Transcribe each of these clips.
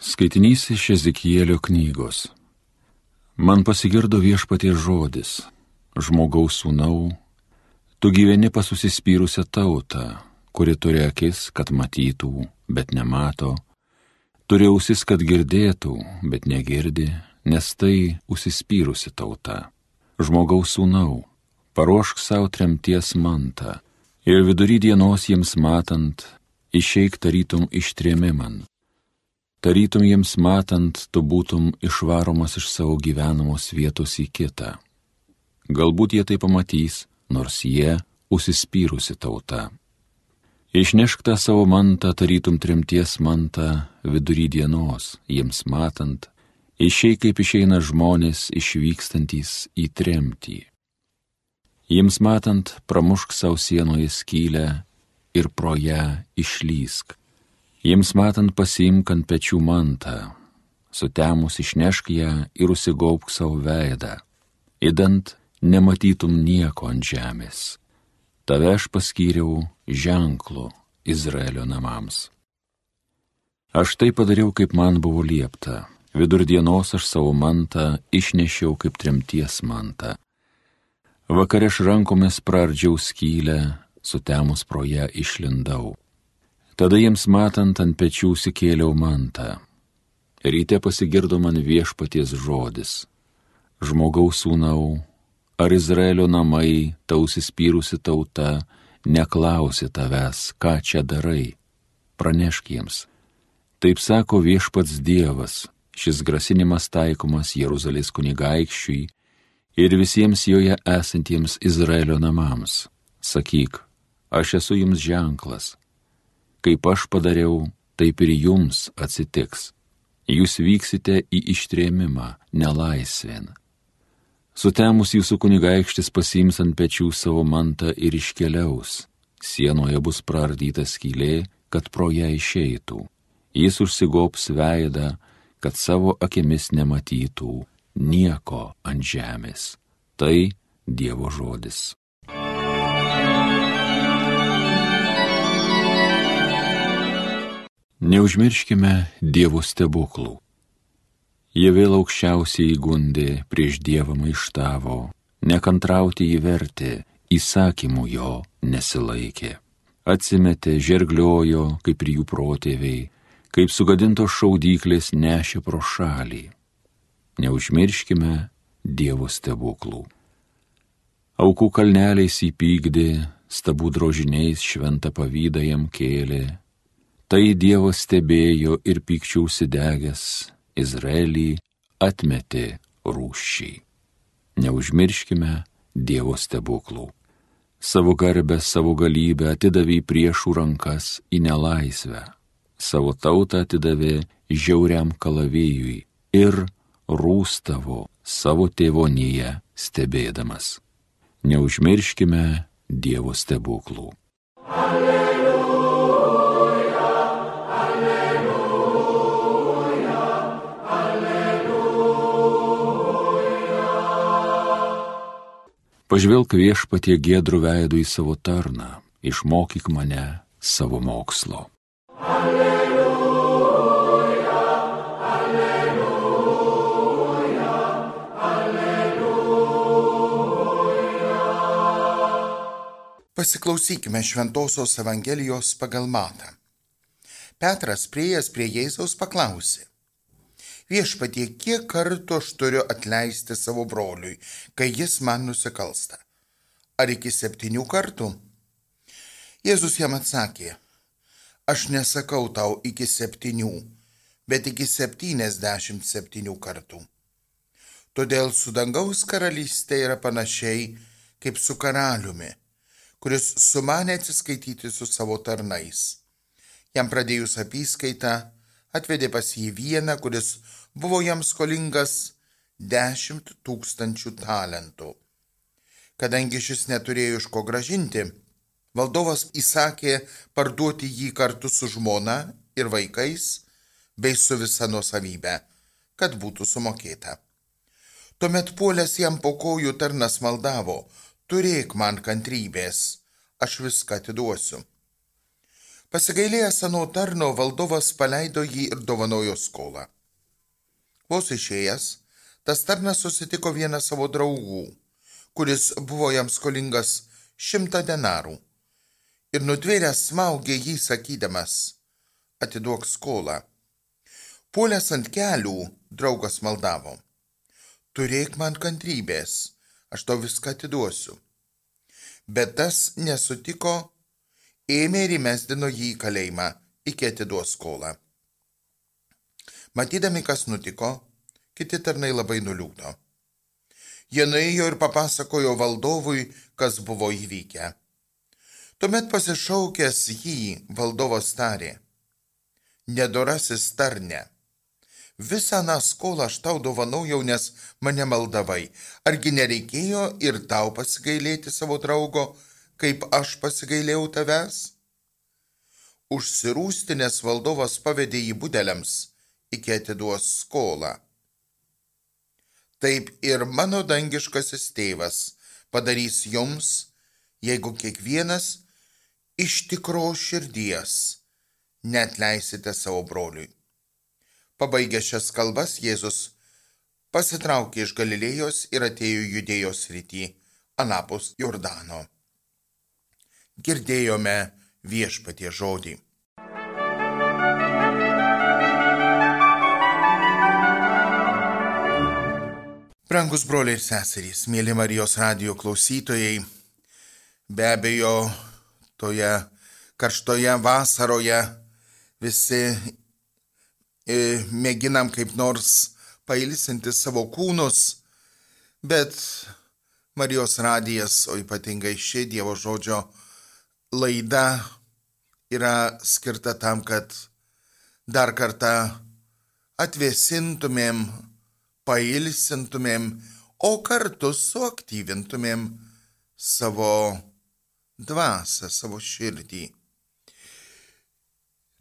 Skaitinys iš Ezekielio knygos. Man pasigirdo viešpatie žodis, žmogaus sūnau, tu gyveni pasusispyrusią tautą, kuri turi akis, kad matytų, bet nemato, turi ausis, kad girdėtų, bet negirdi, nes tai užsispyrusi tauta. Žmogaus sūnau, paruošk savo tremties mantą ir vidury dienos jiems matant, išeik tarytum ištrėmimant tarytum jiems matant, tu būtum išvaromas iš savo gyvenamos vietos į kitą. Galbūt jie tai pamatys, nors jie užsispyrusi tauta. Išnešk tą savo mantą, tarytum trimties mantą vidury dienos, jiems matant, išėjai kaip išeina žmonės išvykstantys į tremtį. Jiems matant, pramušk savo sienoje skylę ir pro ją išlysk Jiems matant pasiimk ant pečių mantą, sutemus išnešk ją ir užsigaupk savo veidą, įdant nematytum nieko ant žemės. Tave aš paskyriau ženklu Izraelio namams. Aš tai padariau, kaip man buvo liepta. Vidurdienos aš savo mantą išnešiau kaip trimties mantą. Vakare aš rankomis prardžiau skylę, sutemus pro ją išlindau. Tada jiems matant ant pečių sikėliau mantą. Ryte pasigirdo man viešpaties žodis. Žmogaus sūnau, ar Izraelio namai, tausis pyrusi tauta, neklausi tavęs, ką čia darai. Pranešk jiems. Taip sako viešpats Dievas, šis grasinimas taikomas Jeruzalės kunigaikščiui ir visiems joje esantiems Izraelio namams. Sakyk, aš esu jums ženklas kaip aš padariau, taip ir jums atsitiks. Jūs vyksite į ištrėmimą, nelaisvėn. Sutemus jūsų kunigaikštis pasiims ant pečių savo mantą ir iškeliaus. Sienoje bus praardyta skylė, kad pro ją išeitų. Jis užsigops veidą, kad savo akimis nematytų nieko ant žemės. Tai Dievo žodis. Neužmirškime Dievo stebuklų. Jie vėl aukščiausiai įgundė prieš Dievą maištavo, nekantrauti įvertė, įsakymų jo nesilaikė. Atsimetė, žergliojo, kaip ir jų protėviai, kaip sugadintos šaudyklės nešė pro šalį. Neužmirškime Dievo stebuklų. Aukų kalneliais įpykdė, stabų drožiniais šventą pavydą jam kėlė, Tai Dievas stebėjo ir pykčių užsidegęs Izraelį atmetė rūščiai. Neužmirškime Dievo stebuklų. Savo garbę, savo galybę atidavė į priešų rankas į nelaisvę. Savo tautą atidavė žiauriam kalavėjui ir rūstavo savo tėvonyje stebėdamas. Neužmirškime Dievo stebuklų. Alleluja. Pažvelk viešpatie gėdrų veidų į savo tarną, išmokyk mane savo mokslo. Alleluja, alleluja, alleluja. Pasiklausykime Šventojios Evangelijos pagal Matą. Petras prieėjęs prie Jėzaus paklausė viešpatie, kiek kartų aš turiu atleisti savo broliui, kai jis man nusikalsta? Ar iki septynių kartų? Jėzus jam atsakė, aš nesakau tau iki septynių, bet iki septyniasdešimt septynių kartų. Todėl su dangaus karalystė yra panašiai kaip su karaliumi, kuris sumanė atsiskaityti su savo tarnais. Jam pradėjus apyskaitą, atvedė pas jį vieną, kuris buvo jam skolingas dešimt tūkstančių talentų. Kadangi šis neturėjo iš ko gražinti, valdovas įsakė parduoti jį kartu su žmona ir vaikais bei su visa nuosavybė, kad būtų sumokėta. Tuomet puolęs jam po kojų tarnas maldavo, turėk man kantrybės, aš viską atiduosiu. Pasigailėjęs ano tarno valdovas paleido jį ir dovanojo skolą. Vos išėjęs, tas tarnas susitiko vieną savo draugų, kuris buvo jam skolingas šimtą denarų. Ir nutvėręs smaugė jį sakydamas, atiduok skolą. Puolęs ant kelių, draugas maldavo, turėk man kantrybės, aš tau viską atiduosiu. Bet tas nesutiko, ėmė ir įmesdino jį į kalėjimą, iki atiduos skolą. Matydami, kas nutiko, kiti tarnai labai nuliūdo. Jie nuėjo ir papasakojo valdovui, kas buvo įvykę. Tuomet pasišaukęs jį valdovas tarė, nedorasis tarne. Visą tą skolą aš tau dovanojau, nes mane maldavai. Argi nereikėjo ir tau pasigailėti savo draugo, kaip aš pasigailėjau tavęs? Užsirūstinės valdovas pavedė jį budeliams iki atiduos skolą. Taip ir mano dangiškasis tėvas padarys jums, jeigu kiekvienas iš tikro širdies net leisite savo broliui. Pabaigęs šias kalbas, Jėzus pasitraukė iš Galilėjos ir atėjo judėjos rytį, anapus Jordano. Girdėjome viešpatie žodį. Brangus broliai ir seserys, mėly Marijos radio klausytojai, be abejo, toje karštoje vasaroje visi e, mėginam kaip nors pailsinti savo kūnus, bet Marijos radijas, o ypatingai ši Dievo žodžio laida yra skirta tam, kad dar kartą atvėsintumėm pailsintumėm, o kartu suaktyvintumėm savo dvasę, savo širdį.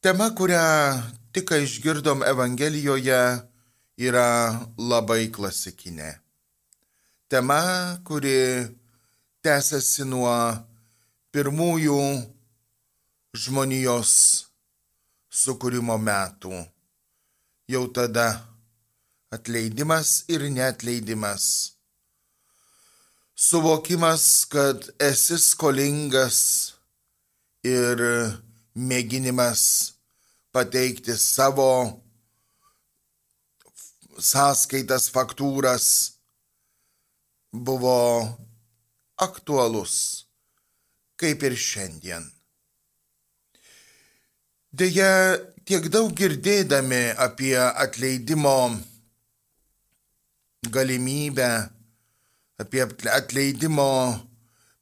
Tema, kurią tik išgirdom Evangelijoje, yra labai klasikinė. Tema, kuri tęsiasi nuo pirmųjų žmonijos sukūrimo metų. Jau tada atleidimas ir neatleidimas. Suvokimas, kad esi skolingas ir mėginimas pateikti savo sąskaitas, faktūras buvo aktualus, kaip ir šiandien. Deja, tiek daug girdėdami apie atleidimo galimybę, apie atleidimo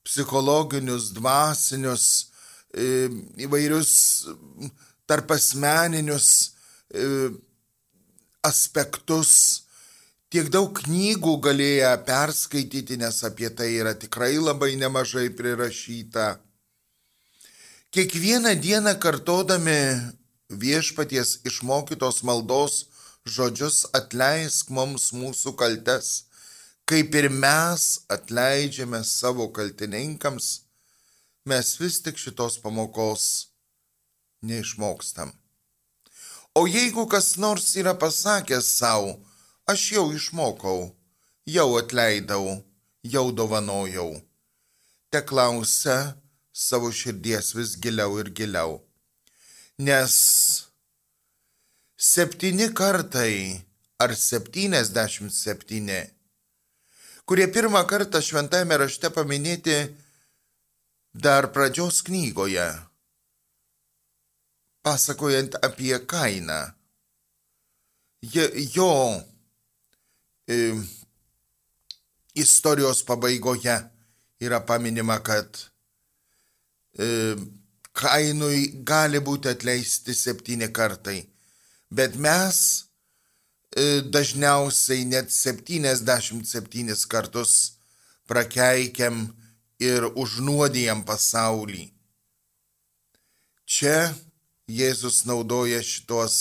psichologinius, dvasinius, e, įvairius tarp asmeninius e, aspektus. Tiek daug knygų galėję perskaityti, nes apie tai yra tikrai labai nemažai prirašyta. Kiekvieną dieną kartodami viešpaties išmokytos maldos žodžius atleisk mums mūsų kaltes, kaip ir mes atleidžiame savo kaltininkams, mes vis tik šitos pamokos neišmokstam. O jeigu kas nors yra pasakęs savo, aš jau išmokau, jau atleidau, jau dovanojau, te klausia savo širdies vis giliau ir giliau. Nes septyni kartai ar septyniasdešimt septyni, kurie pirmą kartą šventajame rašte paminėti dar pradžios knygoje, pasakojant apie kainą. Jo e, istorijos pabaigoje yra paminima, kad e, kainui gali būti atleisti septyni kartai bet mes e, dažniausiai net 77 kartus prakeikiam ir užnuodijam pasaulį. Čia Jėzus naudoja šitos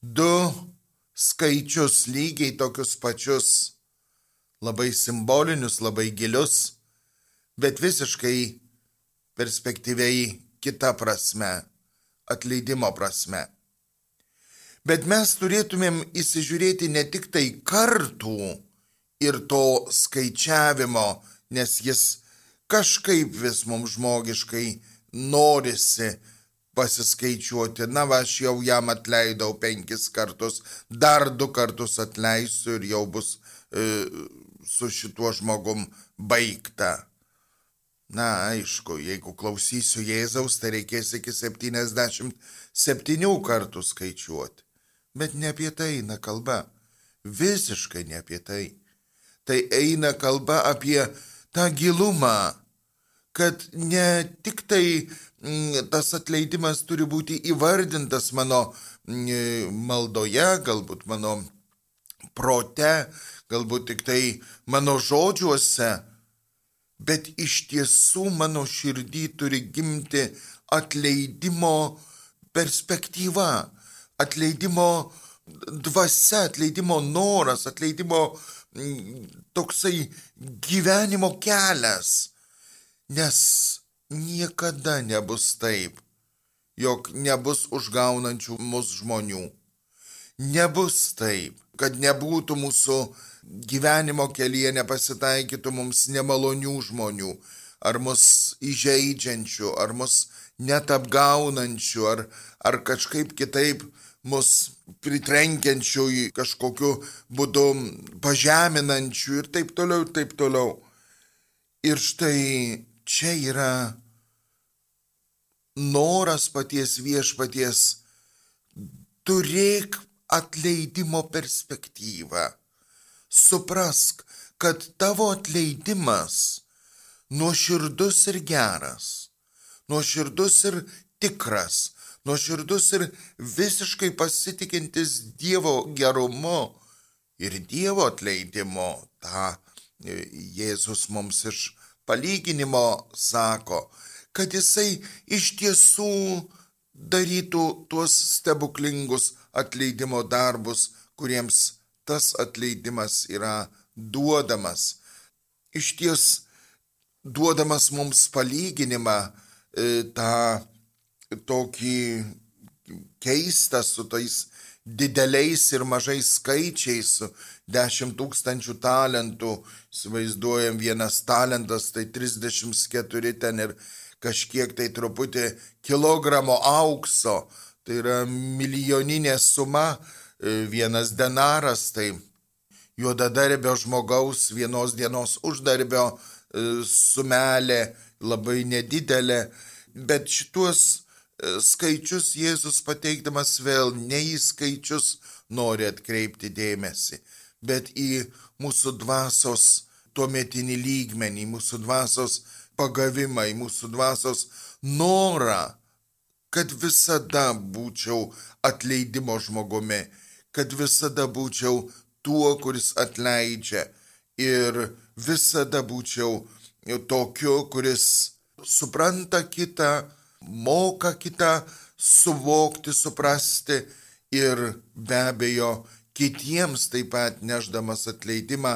du skaičius lygiai tokius pačius, labai simbolinius, labai gilius, bet visiškai perspektyviai kita prasme, atleidimo prasme. Bet mes turėtumėm įsižiūrėti ne tik tai kartų ir to skaičiavimo, nes jis kažkaip vis mums žmogiškai norisi pasiskaičiuoti, na va, aš jau jam atleidau penkis kartus, dar du kartus atleisiu ir jau bus e, su šituo žmogum baigta. Na, aišku, jeigu klausysiu Jėzaus, tai reikės iki 77 kartų skaičiuoti. Bet ne apie tai eina kalba. Visiškai ne apie tai. Tai eina kalba apie tą gilumą, kad ne tik tai mm, tas atleidimas turi būti įvardintas mano mm, maldoje, galbūt mano prote, galbūt tik tai mano žodžiuose, bet iš tiesų mano širdį turi gimti atleidimo perspektyva, atleidimo dvasia, atleidimo noras, atleidimo mm, toksai gyvenimo kelias Nes niekada nebus taip, jog nebus užgaunančių mus žmonių. Nebus taip, kad nebūtų mūsų gyvenimo kelyje nepasitaikytų mums nemalonių žmonių, ar mus įžeidžiančių, ar mus net apgaunančių, ar, ar kažkaip kitaip mus pritrenkiančių į kažkokiu būdu pažeminančių ir taip toliau, ir taip toliau. Ir štai čia yra noras paties viešpaties, turėk atleidimo perspektyvą. Suprask, kad tavo atleidimas nuoširdus ir geras, nuoširdus ir tikras, nuoširdus ir visiškai pasitikintis Dievo gerumu ir Dievo atleidimu. Ta Jėzus mums iš palyginimo sako, kad jisai iš tiesų darytų tuos stebuklingus atleidimo darbus, kuriems tas atleidimas yra duodamas. Iš ties duodamas mums palyginimą e, tą tokį keistą su tais dideliais ir mažais skaičiais, su 10 tūkstančių talentų, įsivaizduojam, vienas talentas tai 34 ten ir kažkiek tai truputį kilogramo aukso, tai yra milijoninė suma, e, vienas denaras, tai juodadarbio žmogaus vienos dienos uždarbio e, sumelė labai nedidelė, bet šituos skaičius Jėzus pateikdamas vėl ne į skaičius nori atkreipti dėmesį bet į mūsų dvasios tuometinį lygmenį, mūsų dvasios pagavimą, į mūsų dvasios norą, kad visada būčiau atleidimo žmogumi, kad visada būčiau tuo, kuris atleidžia ir visada būčiau tokiu, kuris supranta kitą, moka kitą suvokti, suprasti ir be abejo kitiems taip pat neždamas atleidimą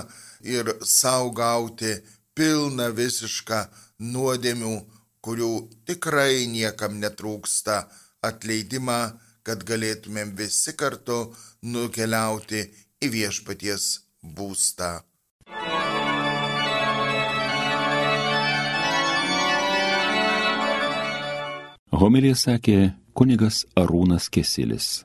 ir saugauti pilną visišką nuodėmių, kurių tikrai niekam netrūksta atleidimą, kad galėtumėm visi kartu nukeliauti į viešpaties būstą. Homilija sakė kunigas Arūnas Kesilis.